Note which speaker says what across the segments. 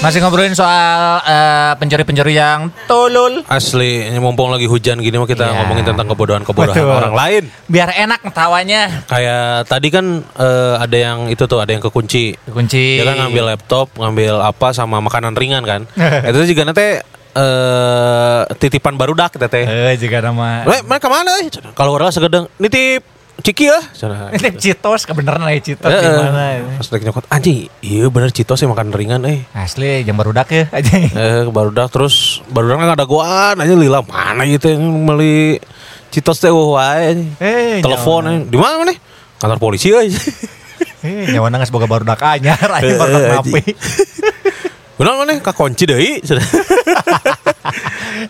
Speaker 1: Masih ngobrolin soal eh, pencuri-pencuri yang tolol.
Speaker 2: Asli, ini mumpung lagi hujan gini mah kita
Speaker 1: Iya.
Speaker 2: ngomongin tentang kebodohan-kebodohan orang lain.
Speaker 1: Biar enak ketawanya.
Speaker 2: Kayak tadi kan eh, ada yang itu tuh, ada yang kekunci.
Speaker 1: Kunci.
Speaker 2: Dia kan ngambil laptop, ngambil apa sama makanan ringan kan. itu juga nanti eh titipan barudak teh.
Speaker 1: Eh, juga nama.
Speaker 2: Mereka mana? Kalau orang segedeng nitip ciki ya.
Speaker 1: Ini Citos, kebenaran ya Citos
Speaker 2: Eh,
Speaker 1: gimana?
Speaker 2: Pas lagi nyokot anjing, iya bener Citos ya makan ringan eh.
Speaker 1: Asli, jam barudak ya aja.
Speaker 2: Eh barudak terus barudak nggak ada goan aja lila mana gitu yang beli Citos teh wah wae.
Speaker 1: Eh,
Speaker 2: Telepon eh. di mana nih? Kantor polisi aja.
Speaker 1: Eh, nyawa nangis boga barudak anyar, aja
Speaker 2: Eh,
Speaker 1: barudak
Speaker 2: eh,
Speaker 1: napi.
Speaker 2: Benar mana? Kak kunci deui.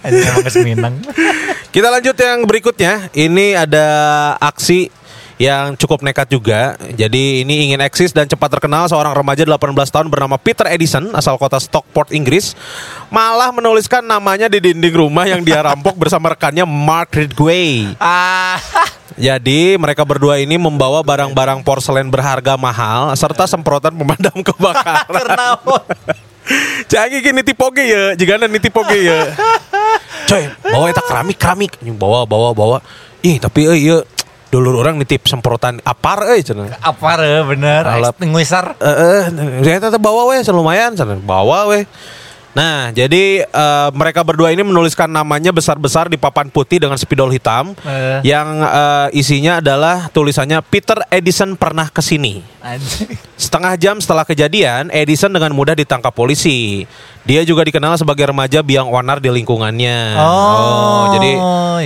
Speaker 1: Aja emang keseminang.
Speaker 2: Kita lanjut yang berikutnya. Ini ada aksi yang cukup nekat juga. Jadi ini ingin eksis dan cepat terkenal seorang remaja 18 tahun bernama Peter Edison asal kota Stockport, Inggris, malah menuliskan namanya di dinding rumah yang dia rampok bersama rekannya Mark Ridgway.
Speaker 1: Ah,
Speaker 2: Jadi mereka berdua ini membawa barang-barang porselen berharga mahal serta semprotan pemadam kebakaran. Jangan gini tipoge ya, jika ada nitipoge ya. Coy, bawa eta keramik keramik, bawa bawa bawa. Ih tapi eh iya dulur orang nitip semprotan apar eh cenah.
Speaker 1: Apa re bener?
Speaker 2: Alap.
Speaker 1: Nguisar.
Speaker 2: Eh, eh, saya tetap bawa weh, lumayan, cenah. bawa weh. Nah, jadi eh, mereka berdua ini menuliskan namanya besar-besar di papan putih dengan spidol hitam,
Speaker 1: Eh.
Speaker 2: yang eh, isinya adalah tulisannya Peter Edison pernah ke sini.
Speaker 1: Anjing.
Speaker 2: Setengah jam setelah kejadian, Edison dengan mudah ditangkap polisi. Dia juga dikenal sebagai remaja biang onar di lingkungannya.
Speaker 1: Oh,
Speaker 2: jadi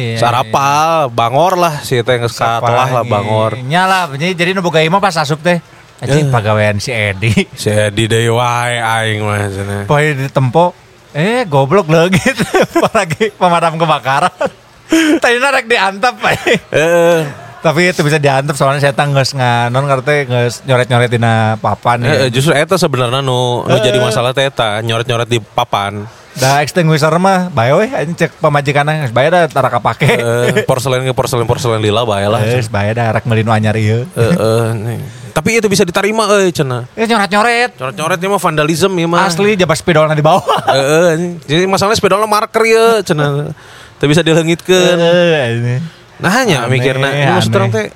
Speaker 1: iya,
Speaker 2: sarapal, bangor lah si teh katelah lah bangor.
Speaker 1: Nyala, jadi jadi nu boga imah pas asup teh. Anjing
Speaker 2: Eh.
Speaker 1: pagawean si Edi.
Speaker 2: Si Edi deui wae aing mah cenah.
Speaker 1: Poe di tempo eh goblok leungit lagi pemadam kebakaran. Tadi rek diantep Pak.
Speaker 2: Eh,
Speaker 1: Tapi itu bisa diantep soalnya saya tangges nganon ngerti geus nyoret-nyoret dina papan ya.
Speaker 2: eh, justru eta sebenarnya nu nu jadi masalah teh eta nyoret-nyoret di papan.
Speaker 1: Da extinguisher mah bae we anjing cek pamajikanna geus bae da tara kapake.
Speaker 2: Eh, porselen ke porselen porselen lila bae lah.
Speaker 1: Geus bae da rek meuli nu anyar ieu.
Speaker 2: Eh, eh. Tapi itu bisa diterima euy cenah.
Speaker 1: Eh nyoret-nyoret.
Speaker 2: Coret-coret ini mah vandalisme ya mah.
Speaker 1: Asli jabat spidolna di bawah.
Speaker 2: Eh, eh, jadi masalahnya sepedolnya marker ya cenah. Teu bisa dilengitkeun.
Speaker 1: Eh, ini.
Speaker 2: Nah hanya mikirna maksud orang teh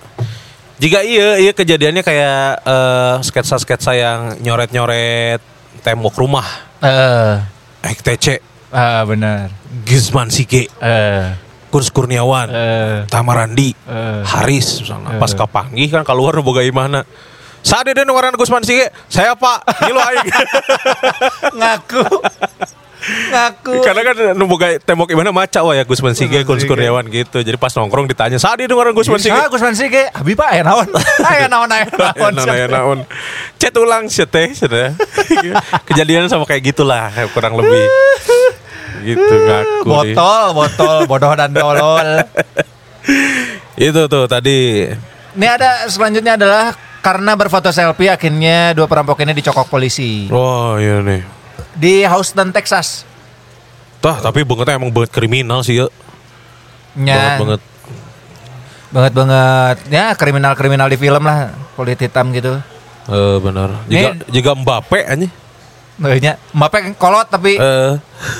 Speaker 2: jika iya iya kejadiannya kayak eh, sketsa-sketsa yang nyoret-nyoret tembok rumah
Speaker 1: Eh,
Speaker 2: EKTC
Speaker 1: ah benar.
Speaker 2: Gizman Sige
Speaker 1: Eh,
Speaker 2: Kurs Kurniawan.
Speaker 1: Eh,
Speaker 2: Tamarandi.
Speaker 1: Eh.
Speaker 2: Haris. Misalnya
Speaker 1: Eh.
Speaker 2: pas kapanggih kan keluar boga imahna. Saat dia ngaran Gusman Sige saya pak. Ngilu aing.
Speaker 1: Ngaku. Ngaku.
Speaker 2: karena kan boga tembok imahna maca wah ya Gusman Sige
Speaker 1: Sige.
Speaker 2: Kurniawan gitu jadi pas nongkrong ditanya saat dia ngaran Gusman Sige
Speaker 1: Ah, Gusman Sige. Abi Pak aya naon? Aya naon aya naon.
Speaker 2: aya naon chat ulang chat teh sudah kejadian sama kayak gitulah kurang lebih gitu ngaku.
Speaker 1: Botol, botol, bodoh dan tolol.
Speaker 2: itu tuh tadi
Speaker 1: Ini ada selanjutnya adalah karena berfoto selfie akhirnya dua perampok ini dicokok polisi
Speaker 2: wah iya nih
Speaker 1: di Houston, Texas.
Speaker 2: Tah, tapi bangetnya emang banget kriminal sih ya.
Speaker 1: Ya,
Speaker 2: Banget banget.
Speaker 1: banget banget. Ya kriminal-kriminal di film lah, kulit hitam gitu.
Speaker 2: Eh benar. Juga
Speaker 1: Nih-
Speaker 2: juga Mbappe anjing.
Speaker 1: Nggaknya Mbappe kolot tapi
Speaker 2: Eh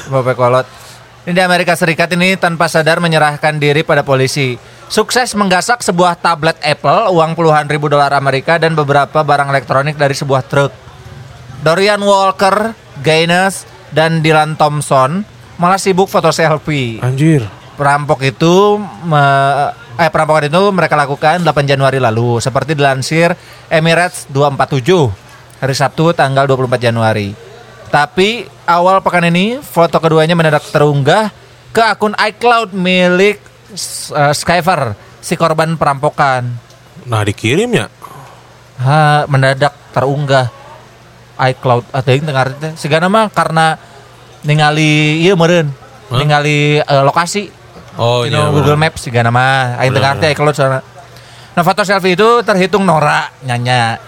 Speaker 1: Mbappe kolot. Ini di Amerika Serikat ini tanpa sadar menyerahkan diri pada polisi. Sukses menggasak sebuah tablet Apple, uang puluhan ribu dolar Amerika dan beberapa barang elektronik dari sebuah truk. Dorian Walker, Gaines, dan Dylan Thompson malah sibuk foto selfie.
Speaker 2: anjir.
Speaker 1: Perampok itu me- eh perampokan itu mereka lakukan 8 Januari lalu seperti dilansir Emirates 247 hari Sabtu tanggal 24 Januari. Tapi awal pekan ini foto keduanya mendadak terunggah ke akun iCloud milik uh, Skyver si korban perampokan.
Speaker 2: Nah, dikirimnya.
Speaker 1: Ha, mendadak terunggah iCloud atau yang dengar teh. Sigana mah karena ningali ieu meureun.
Speaker 2: Hah?
Speaker 1: Ningali eh, lokasi
Speaker 2: Oh iya.
Speaker 1: Google
Speaker 2: benar.
Speaker 1: Maps juga nama Aing tengah teh iCloud soalnya. Nah foto selfie itu terhitung Nora nyanya.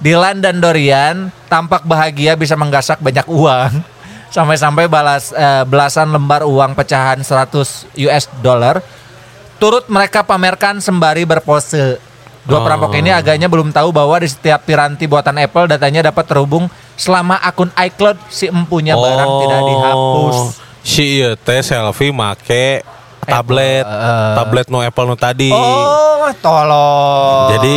Speaker 1: Dylan dan Dorian tampak bahagia bisa menggasak banyak uang. Sampai-sampai balas eh, belasan lembar uang pecahan 100 US dollar turut mereka pamerkan sembari berpose. Dua
Speaker 2: Oh.
Speaker 1: perampok ini agaknya belum tahu bahwa di setiap piranti buatan Apple datanya dapat terhubung selama akun iCloud si empunya barang tidak dihapus.
Speaker 2: Oh, Si iya teh selfie make tablet,
Speaker 1: eh.
Speaker 2: tablet no Apple no tadi.
Speaker 1: Oh, tolong.
Speaker 2: Jadi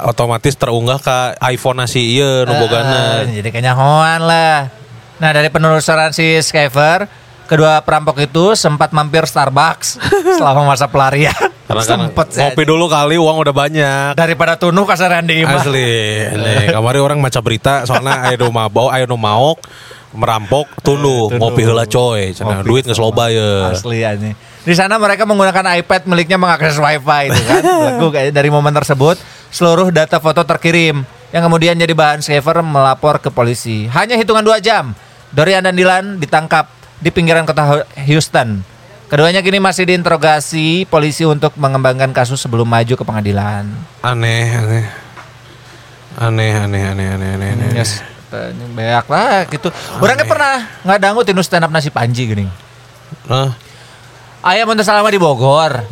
Speaker 2: otomatis terunggah ke iPhone si iya nu bogana.
Speaker 1: Eh, jadi kenyahoan lah. Nah dari penelusuran si Skyver, kedua perampok itu sempat mampir Starbucks selama masa pelarian.
Speaker 2: Karena kan
Speaker 1: Sempet sih.
Speaker 2: ngopi dulu kali uang udah banyak.
Speaker 1: Daripada tunuh kasaran di imah.
Speaker 2: Asli, nih kemarin orang maca berita soalnya ayo mabau, ayo maok merampok tunduh
Speaker 1: Tunduh.
Speaker 2: ngopi heula coy, cenah
Speaker 1: Ngopi
Speaker 2: duit geus loba ya.
Speaker 1: Asli ini. Di sana mereka menggunakan iPad miliknya mengakses WiFi itu kan. Kayak dari momen tersebut seluruh data foto terkirim yang kemudian jadi bahan Skyver melapor ke polisi. Hanya hitungan dua jam, Dorian dan Dylan ditangkap di pinggiran kota Houston. Keduanya kini masih diinterogasi polisi untuk mengembangkan kasus sebelum maju ke pengadilan.
Speaker 2: Aneh, aneh. Aneh, aneh, aneh, aneh, aneh, aneh.
Speaker 1: Yes. Ini Banyak lah gitu. Orangnya pernah nggak dangu tinu stand up nasi panji gini.
Speaker 2: Hah?
Speaker 1: Ayah Montes Salama di Bogor.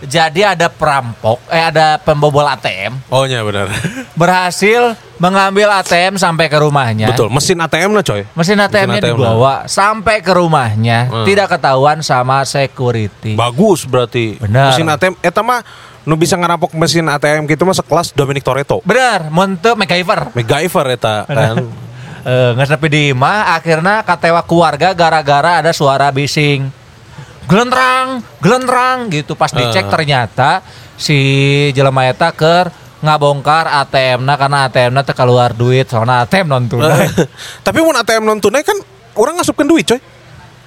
Speaker 1: Jadi ada perampok, eh ada pembobol ATM
Speaker 2: Oh iya benar.
Speaker 1: berhasil mengambil ATM sampai ke rumahnya.
Speaker 2: Betul, mesin ATM lah coy.
Speaker 1: Mesin ATM-nya
Speaker 2: ATM
Speaker 1: dibawa sampai ke rumahnya,
Speaker 2: Hmm.
Speaker 1: tidak ketahuan sama security.
Speaker 2: Bagus berarti.
Speaker 1: Benar.
Speaker 2: Mesin ATM eta mah nu bisa ngerampok mesin ATM gitu mah sekelas Dominic Toretto.
Speaker 1: Bener, monte MacGyver.
Speaker 2: MacGyver eta kan.
Speaker 1: Eh, nggak sampai di imah, akhirnya katewa keluarga gara-gara ada suara bising. Gelentrang, gelentrang gitu. Pas dicek
Speaker 2: Eh.
Speaker 1: ternyata si jelema eta keur ngabongkar ATM na karena ATM na teu keluar duit soalnya ATM non tunai.
Speaker 2: Tapi mun ATM non tunai kan orang ngasupkan duit coy.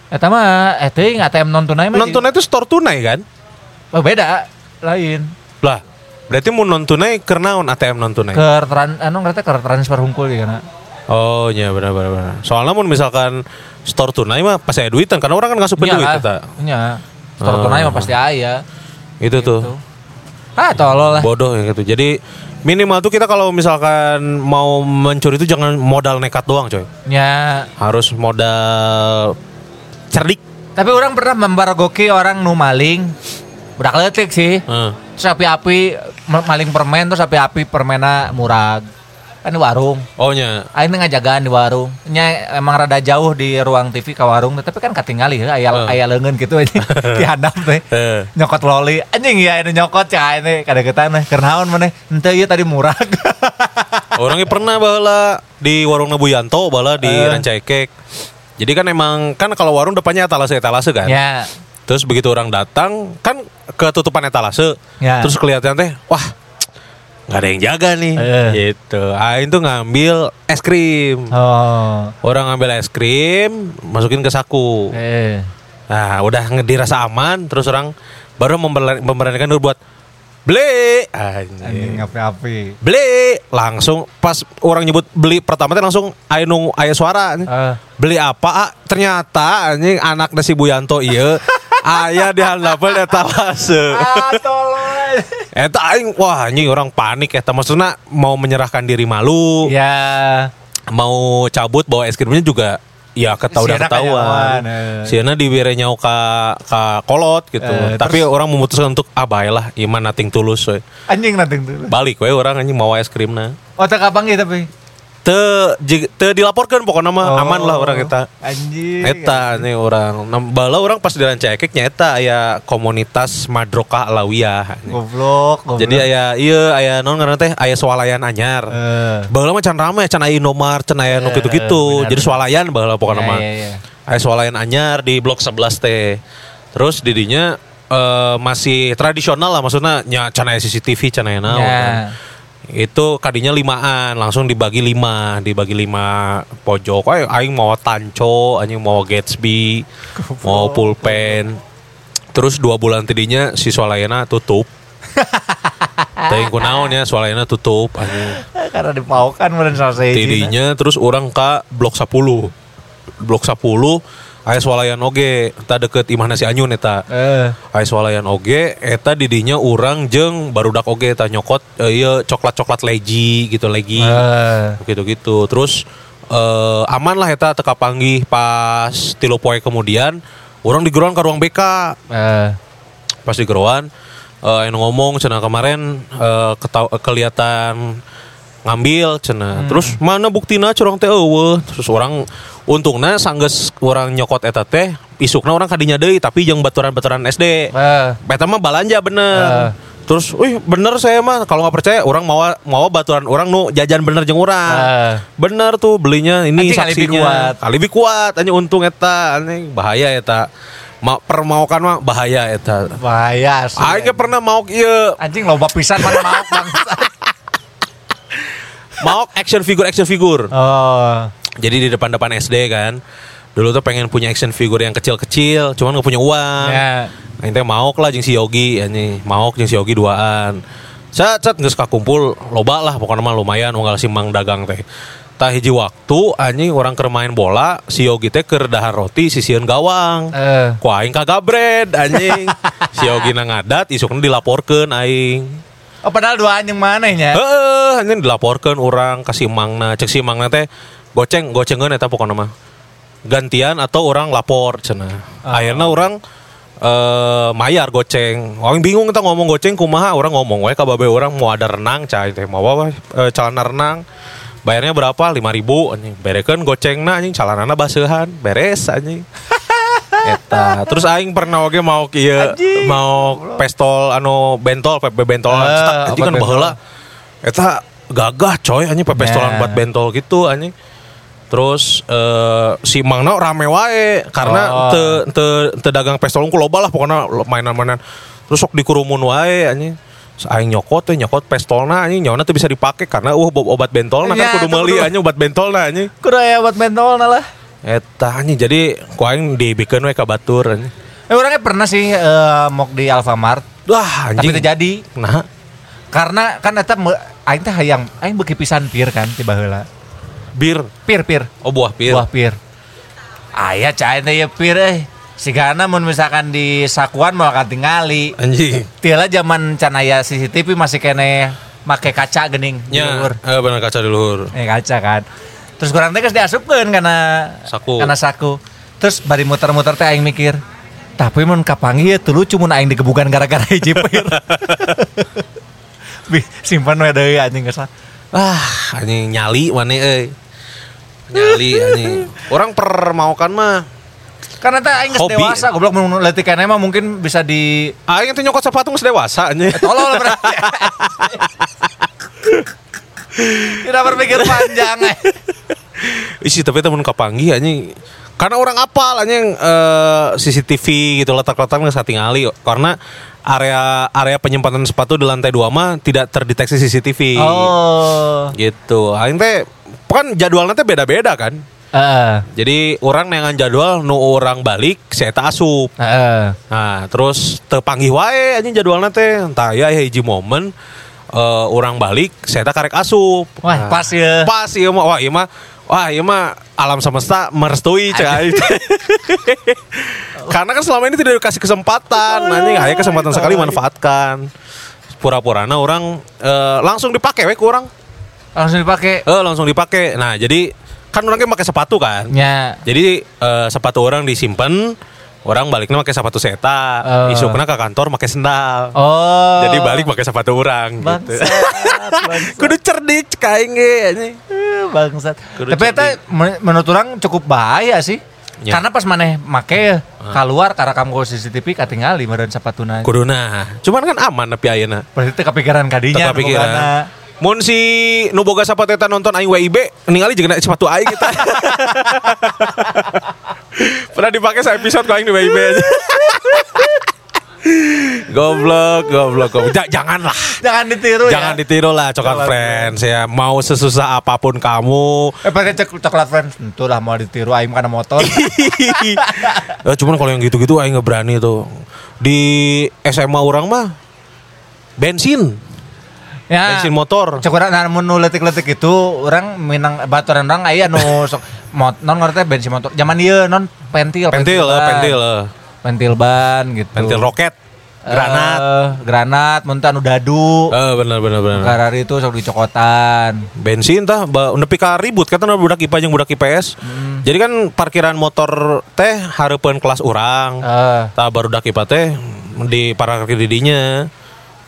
Speaker 1: Eta mah eh teuing ATM non tunai mah
Speaker 2: Non tunai itu store tunai kan?
Speaker 1: Oh, beda, lain.
Speaker 2: Lah, berarti mun non tunai kernaon ATM non tunai.
Speaker 1: Ke tran anu ngerti ke transfer hungkul ya kana.
Speaker 2: Oh iya benar benar benar. Soalnya mun misalkan store tunai mah pasti ada duitan karena orang kan ngasupkan duit eta.
Speaker 1: Nya. Store
Speaker 2: Oh.
Speaker 1: tunai mah pasti aya.
Speaker 2: Itu tuh.
Speaker 1: Gitu. Ah, tolol lah.
Speaker 2: Bodoh yang gitu. Jadi minimal tuh kita kalau misalkan mau mencuri itu jangan modal nekat doang coy.
Speaker 1: Nya.
Speaker 2: Harus modal cerdik.
Speaker 1: Tapi orang pernah membarogoki orang nu maling. Udah keletik sih.
Speaker 2: Heeh.
Speaker 1: Terus api-api ma- maling permen terus api-api permena murag. Kan di warung.
Speaker 2: Oh nya.
Speaker 1: Aing ngajagaan di warung. Nya emang rada jauh di ruang TV ke warung, tapi kan katingali ya aya
Speaker 2: Eh.
Speaker 1: aya leungeun gitu aja. di handap teh.
Speaker 2: Eh.
Speaker 1: Nyokot loli. Anjing ya ini nyokot cah ini kada-kada teh. Keur naon maneh? Henteu ieu tadi murag.
Speaker 2: Orangnya pernah bala di warung Nabu Yanto bala di
Speaker 1: Eh.
Speaker 2: Rancakek. Jadi kan emang kan kalau warung depannya etalase etalase kan.
Speaker 1: ya.
Speaker 2: Terus begitu orang datang kan ketutupan etalase.
Speaker 1: Ya.
Speaker 2: Terus kelihatan teh, wah nggak ada yang jaga nih.
Speaker 1: Eh.
Speaker 2: Gitu. Ain tuh ngambil es krim.
Speaker 1: Oh.
Speaker 2: Orang ngambil es krim, masukin ke saku.
Speaker 1: Eh.
Speaker 2: Nah, udah dirasa aman, terus orang baru memberani- memberanikan dulu buat beli.
Speaker 1: Anjing api-api.
Speaker 2: Beli langsung pas orang nyebut beli pertama teh langsung aya nu aya suara.
Speaker 1: Eh.
Speaker 2: Beli apa? Ah, ternyata anjing anak si Buyanto iya aya di handapel etalase.
Speaker 1: Ah, tolong.
Speaker 2: Eta aing wah anjing orang panik eta maksudnya mau menyerahkan diri malu,
Speaker 1: Ya.
Speaker 2: mau cabut bawa es krimnya juga ya ketahuan
Speaker 1: Siana
Speaker 2: ketahuan.
Speaker 1: eh.
Speaker 2: Siana dibere nyau ka ka kolot gitu.
Speaker 1: Eh,
Speaker 2: Tapi orang memutuskan untuk ah lah iman nating tulus we.
Speaker 1: Anjing nanti dulu.
Speaker 2: Balik we orang anjing mau es krimna.
Speaker 1: Oh, tak kapang gitu tapi.
Speaker 2: Te, te dilaporkan pokoknya mah aman lah orang kita.
Speaker 1: Oh, Anjing.
Speaker 2: Eta nih orang. Bala orang pas di Rancakeknya eta aya komunitas Madroka Alawiyah.
Speaker 1: Goblok, goblok.
Speaker 2: Jadi aya iya aya non ngaran teh aya swalayan anyar.
Speaker 1: Eh.
Speaker 2: Baheula mah can rame can aya Indomart, can aya nu
Speaker 1: Eh,
Speaker 2: kitu-kitu.
Speaker 1: benar,
Speaker 2: Jadi swalayan baheula pokoknya
Speaker 1: Ya,
Speaker 2: mah.
Speaker 1: ya, ya.
Speaker 2: Aya swalayan anyar di blok 11 teh. Terus didinya eh, masih tradisional lah maksudnya nya can aya CCTV can aya naon.
Speaker 1: Ya.
Speaker 2: kan. Itu kadinya limaan langsung dibagi lima dibagi lima pojok. Ayo, aing mau tanco anjing mau Gatsby mau pulpen. Terus dua bulan tadinya si Swalayana tutup. Teuing kunaon ya Swalayana tutup anjing.
Speaker 1: Karena dipaukan meureun selesai.
Speaker 2: tidinya terus orang ke blok 10 blok 10 aya swalayan oge eta deket imahna si Anyun eta
Speaker 1: Eh.
Speaker 2: aya swalayan oge eta didinya urang jeung barudak oge eta nyokot eh, iya coklat-coklat legi gitu legi
Speaker 1: Eh.
Speaker 2: gitu-gitu terus eh, aman lah eta teka panggih pas tilu poe kemudian orang digeruan ke ruang BK
Speaker 1: Eh.
Speaker 2: pas di geruan eh anu ngomong cenah kemarin eh, kelihatan ngambil cenah. Terus mana buktina curang teh eueuh. Terus orang untungna sanggeus orang nyokot eta teh isukna orang kadinya deui tapi jeung baturan-baturan SD.
Speaker 1: Eh,
Speaker 2: Eta mah balanja bener. Terus, wih bener saya mah kalau nggak percaya orang mau mau baturan orang nu jajan bener jeung orang.
Speaker 1: Eh.
Speaker 2: Bener tuh belinya ini
Speaker 1: Anjing
Speaker 2: saksinya.
Speaker 1: kuat.
Speaker 2: Alibi kuat, hanya untung eta, anjing bahaya eta. Ma, permaukan mah bahaya eta.
Speaker 1: bahaya
Speaker 2: ge pernah mau ieu,
Speaker 1: Anjing loba pisan mana mau bangsa.
Speaker 2: Mau action figure action figure.
Speaker 1: Oh.
Speaker 2: Jadi di depan-depan SD kan. Dulu tuh pengen punya action figure yang kecil-kecil, cuman nggak punya uang.
Speaker 1: Ya.
Speaker 2: Aing teh maok lah jeung si Yogi anjing, maok jeung si Yogi duaan. Cat cat geus kakumpul loba lah pokoknya mah lumayan unggal si Mang dagang teh. Tah hiji waktu anjing orang keur main bola, si Yogi teh keur dahar roti sisieun gawang.
Speaker 1: Eh.
Speaker 2: Ku aing kagabred anjing. si Yogi na ngadat isukna dilaporkeun aing.
Speaker 1: Oh padahal dua anjing mana nya?
Speaker 2: Heeh, anjing dilaporkeun orang ka si Mangna, cek si Mangna teh goceng gocengeun eta pokokna mah. Gantian atau orang lapor cenah. Akhirnya orang eh mayar goceng. Orang bingung kita ngomong goceng kumaha, orang ngomong we ka babe orang mau ada renang cai teh mau apa eh, celana renang. Bayarnya berapa? 5000 anjing. Berekeun gocengna anjing calanana baseuhan. Beres anjing. Eta. Terus aing pernah oge mau
Speaker 1: Anjing.
Speaker 2: mau pestol anu bentol pepe bentol
Speaker 1: Ah,
Speaker 2: cetak anjing
Speaker 1: obat
Speaker 2: kan baheula. Eta gagah coy anjing pepe pestolan
Speaker 1: Nah.
Speaker 2: buat bentol gitu anjing. Terus eh, si Mangna rame wae karena
Speaker 1: Oh.
Speaker 2: te te te dagang pestol ku loba lah pokoknya mainan-mainan. Terus sok dikurumun wae anjing. Aing nyokot teh nyokot pestolna anjing nyawana teh bisa dipake karena uh obat bentolna kan
Speaker 1: Ya,
Speaker 2: kudu
Speaker 1: tuh,
Speaker 2: meuli anjing obat bentolna anjing.
Speaker 1: Kudu aya buat bentol lah.
Speaker 2: Eta anjing jadi ku aing dibikeun we ka batur.
Speaker 1: Eh orangnya pernah sih eh, mok di Alfamart,
Speaker 2: Wah
Speaker 1: tapi
Speaker 2: anjing.
Speaker 1: itu jadi
Speaker 2: Nah,
Speaker 1: karena kan eta aing teh hayang aing beuki pisan pir kan ti baheula.
Speaker 2: bir.
Speaker 1: Pir pir.
Speaker 2: Oh buah pir.
Speaker 1: Buah pir. Aya cai teh ya pir eh. Sigana mun misalkan di sakuan mau akan tingali.
Speaker 2: Anjing.
Speaker 1: Tiala zaman can aya CCTV masih kene make kaca gening di
Speaker 2: Ya,
Speaker 1: luhur.
Speaker 2: eh, bener kaca di luhur.
Speaker 1: Eh kaca kan. Terus kurang teh geus diasupkeun karena
Speaker 2: Saku.
Speaker 1: Karena saku. Terus bari muter-muter teh aing mikir, tapi mun kapangi ya tuh lucu mun aing digebukan gara-gara hiji pir. Simpan we deui anjing geus.
Speaker 2: Ah, anjing nyali mana euy. Nyali anjing. Orang per mau kan mah.
Speaker 1: Karena teh aing geus dewasa, goblok mun leutik keneh mah mungkin bisa di
Speaker 2: Aing teh nyokot sepatu geus dewasa anjing.
Speaker 1: tolol berarti. Tidak berpikir panjang eh.
Speaker 2: Isi tapi temen kapanggi anjing. Karena orang apal anjing eh, CCTV gitu letak-letak geus satingali karena area area penyimpanan sepatu di lantai dua mah tidak terdeteksi CCTV.
Speaker 1: Oh.
Speaker 2: Gitu. Aing teh kan jadwalnya teh beda-beda kan.
Speaker 1: Heeh.
Speaker 2: Jadi orang nengan jadwal nu orang balik saya tak asup.
Speaker 1: Heeh.
Speaker 2: Nah, terus tepanggih wae anjing jadwalnya teh. Entah ya hiji momen eh, orang balik saya tak karek asup.
Speaker 1: Wah,
Speaker 2: Nah,
Speaker 1: pas ya.
Speaker 2: Pas ieu mah wah ieu mah wah ieu mah alam semesta merestui cai. Karena kan selama ini tidak dikasih kesempatan, anjing aya kesempatan sekali manfaatkan. Pura-purana orang eh, langsung dipakai we orang.
Speaker 1: Langsung dipakai.
Speaker 2: Eh langsung dipakai. Nah, jadi kan orangnya pakai sepatu kan.
Speaker 1: Nya.
Speaker 2: Jadi eh, sepatu orang disimpan, orang baliknya pakai sepatu seta,
Speaker 1: Eh.
Speaker 2: isukna ke kantor pakai sendal.
Speaker 1: Oh.
Speaker 2: Jadi balik pakai sepatu orang gitu.
Speaker 1: bangsat. bangsat.
Speaker 2: Kudu cerdik kain ge anjing.
Speaker 1: Eh, bangsat.
Speaker 2: Kudu
Speaker 1: Tapi eta men- menurut orang cukup bahaya sih.
Speaker 2: Ya.
Speaker 1: Karena pas maneh make keluar karena kamu CCTV katingali meureun sapatuna.
Speaker 2: Kuduna. Cuman kan aman tapi ayeuna.
Speaker 1: Berarti kepikiran kadinya
Speaker 2: Tetap pikiran. Mun si nu boga sepatu eta nonton aing WIB, ningali jeung sepatu aing kita. Pernah dipakai sa episode ku aing di WIB aja. goblok, goblok, goblok. Ja- janganlah.
Speaker 1: Jangan ditiru
Speaker 2: Jangan
Speaker 1: ya.
Speaker 2: ditiru lah coklat friends ya. Mau sesusah apa pun kamu.
Speaker 1: Eh pakai cok- coklat friends tentu lah mau ditiru aing karena motor.
Speaker 2: Eh, cuman kalau yang gitu-gitu aing nggak berani tuh. Di SMA orang mah bensin,
Speaker 1: ya.
Speaker 2: bensin motor.
Speaker 1: Cek urang nah, mun nu letik-letik itu orang minang baturan orang aya nu sok mot non ngerti bensin motor. Zaman ieu non pentil
Speaker 2: Pentil, eh,
Speaker 1: ban.
Speaker 2: pentil, eh.
Speaker 1: pentil ban gitu.
Speaker 2: pentil roket, granat.
Speaker 1: Eh, granat teh anu dadu.
Speaker 2: Eh benar benar benar.
Speaker 1: Karari itu sok dicokotan.
Speaker 2: Bensin tah nepi ka ribut kata budak IPA jeung budak IPS. Jadi kan parkiran motor teh hareupeun kelas urang.
Speaker 1: Eh,
Speaker 2: Tah baru dak IPA teh di parkir didinya.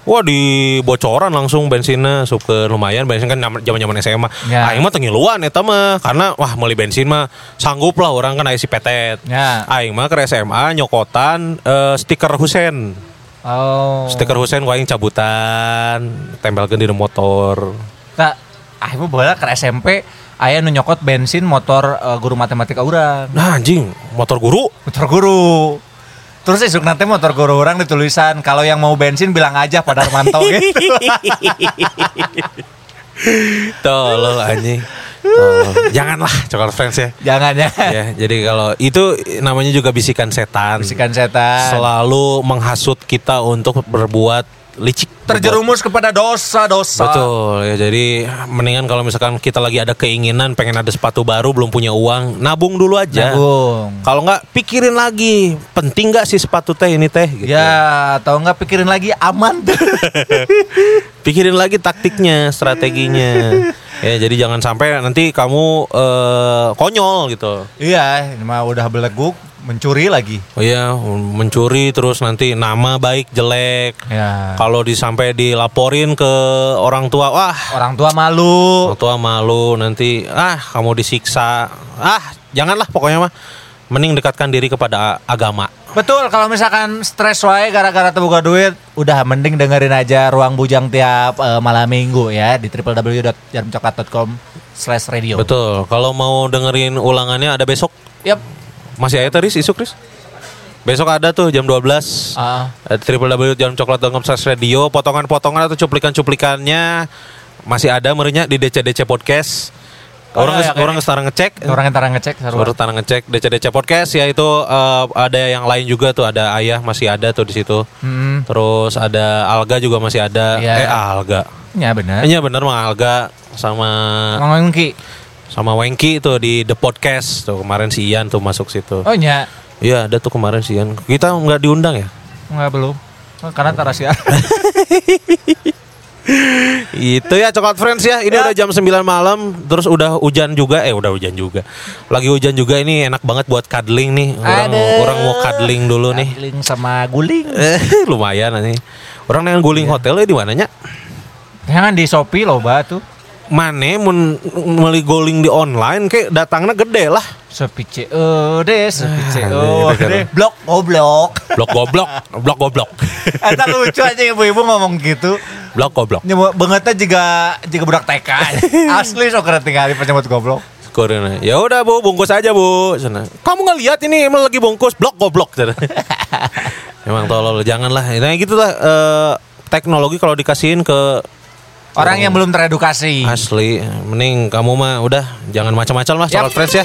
Speaker 2: Wah di bocoran langsung bensinnya suka lumayan bensin kan zaman zaman SMA.
Speaker 1: Ya.
Speaker 2: Aing mah tengiluan eta mah karena wah beli bensin mah sanggup lah orang kan aya si petet.
Speaker 1: Ya.
Speaker 2: Aing mah ke SMA nyokotan eh, stiker Husen.
Speaker 1: Oh.
Speaker 2: Stiker Husen gua aing cabutan, tempelkeun di motor.
Speaker 1: Nah, ah ibu bola ke SMP aya nu nyokot bensin motor eh, guru matematika urang.
Speaker 2: Nah anjing, motor guru.
Speaker 1: Motor guru. Terus esok nanti motor guru orang ditulisan kalau yang mau bensin bilang aja pada Armanto gitu.
Speaker 2: Tolol anjing. Tolol. Janganlah coklat friends ya.
Speaker 1: Jangan ya.
Speaker 2: ya, jadi kalau itu namanya juga bisikan setan.
Speaker 1: Bisikan setan.
Speaker 2: Selalu menghasut kita untuk berbuat licik.
Speaker 1: Terjerumus kepada dosa-dosa.
Speaker 2: Betul ya jadi mendingan kalau misalkan kita lagi ada keinginan pengen ada sepatu baru belum punya uang nabung dulu aja.
Speaker 1: Nabung.
Speaker 2: Kalau nggak pikirin lagi penting nggak sih sepatu teh ini teh gitu.
Speaker 1: Ya, atau enggak pikirin lagi aman.
Speaker 2: Pikirin lagi taktiknya, strateginya. ya jadi jangan sampai nanti kamu eh, konyol gitu.
Speaker 1: iya, ini mah udah beleguk, mencuri lagi.
Speaker 2: Oh iya, mencuri terus nanti nama baik jelek.
Speaker 1: Ya.
Speaker 2: Kalau disampai dilaporin ke orang tua, wah
Speaker 1: Orang tua malu.
Speaker 2: orang tua malu nanti ah kamu disiksa. Ah, janganlah pokoknya mah mending dekatkan diri kepada agama.
Speaker 1: Betul, kalau misalkan stres wae gara-gara terbuka duit, udah mending dengerin aja Ruang Bujang tiap eh, malam minggu ya di www.jarumcoklat.com slash radio.
Speaker 2: Betul. Kalau mau dengerin ulangannya ada besok.
Speaker 1: Yap.
Speaker 2: Masih ada Riz, isu Riz? Besok ada tuh jam 12
Speaker 1: Ah,
Speaker 2: Eh, www.jamcoklat.com radio. Potongan-potongan atau cuplikan-cuplikannya Masih ada merenya di DC-DC Podcast.
Speaker 1: Oh,
Speaker 2: Orang
Speaker 1: ya,
Speaker 2: orang sekarang ngecek.
Speaker 1: Orang yang ngecek.
Speaker 2: Baru sekarang ngecek DC-DC Podcast. Ya itu eh, ada yang lain juga tuh ada ayah masih ada tuh di situ.
Speaker 1: Hmm,
Speaker 2: terus ada alga juga masih ada.
Speaker 1: Iya.
Speaker 2: eh alga.
Speaker 1: Ya benar.
Speaker 2: iya bener mah alga sama
Speaker 1: Mang.
Speaker 2: Sama Wengki tuh di The Podcast tuh kemarin si Ian tuh masuk situ
Speaker 1: Oh nya,
Speaker 2: iya ada tuh kemarin si Ian kita nggak diundang ya
Speaker 1: enggak belum. Oh, karena tarasia.
Speaker 2: Itu ya coklat friends ya. Ini
Speaker 1: Ya.
Speaker 2: udah jam 9 malam, terus udah hujan juga. Eh udah hujan juga. Lagi hujan juga ini enak banget buat cuddling nih. Orang
Speaker 1: Aduh.
Speaker 2: orang mau cuddling dulu nih.
Speaker 1: Guling sama guling.
Speaker 2: Lumayan nih. Orang yang guling hotelnya di mananya?
Speaker 1: Jangan di Shopee loh, tuh.
Speaker 2: Mane mun meli guling di online kayak datangnya gede lah.
Speaker 1: Sepi CEO deh, sepi
Speaker 2: Ah,
Speaker 1: CEO
Speaker 2: gitu kan.
Speaker 1: deh. Blok goblok.
Speaker 2: Blok goblok, blok goblok.
Speaker 1: Eta lucu aja ibu-ibu ngomong gitu.
Speaker 2: Blok goblok.
Speaker 1: Nyamu bangetnya juga juga budak TK. Asli sok keren tinggal di penyebut goblok.
Speaker 2: Korena. Ya udah bu, bungkus aja bu. Sana. Kamu nggak lihat ini emang lagi bungkus blok goblok. Emang tolol, janganlah. Nah gitulah eh, teknologi kalau dikasihin ke
Speaker 1: Orang yang belum teredukasi.
Speaker 2: asli, mending kamu mah udah jangan macam-macam lah soal friends ya.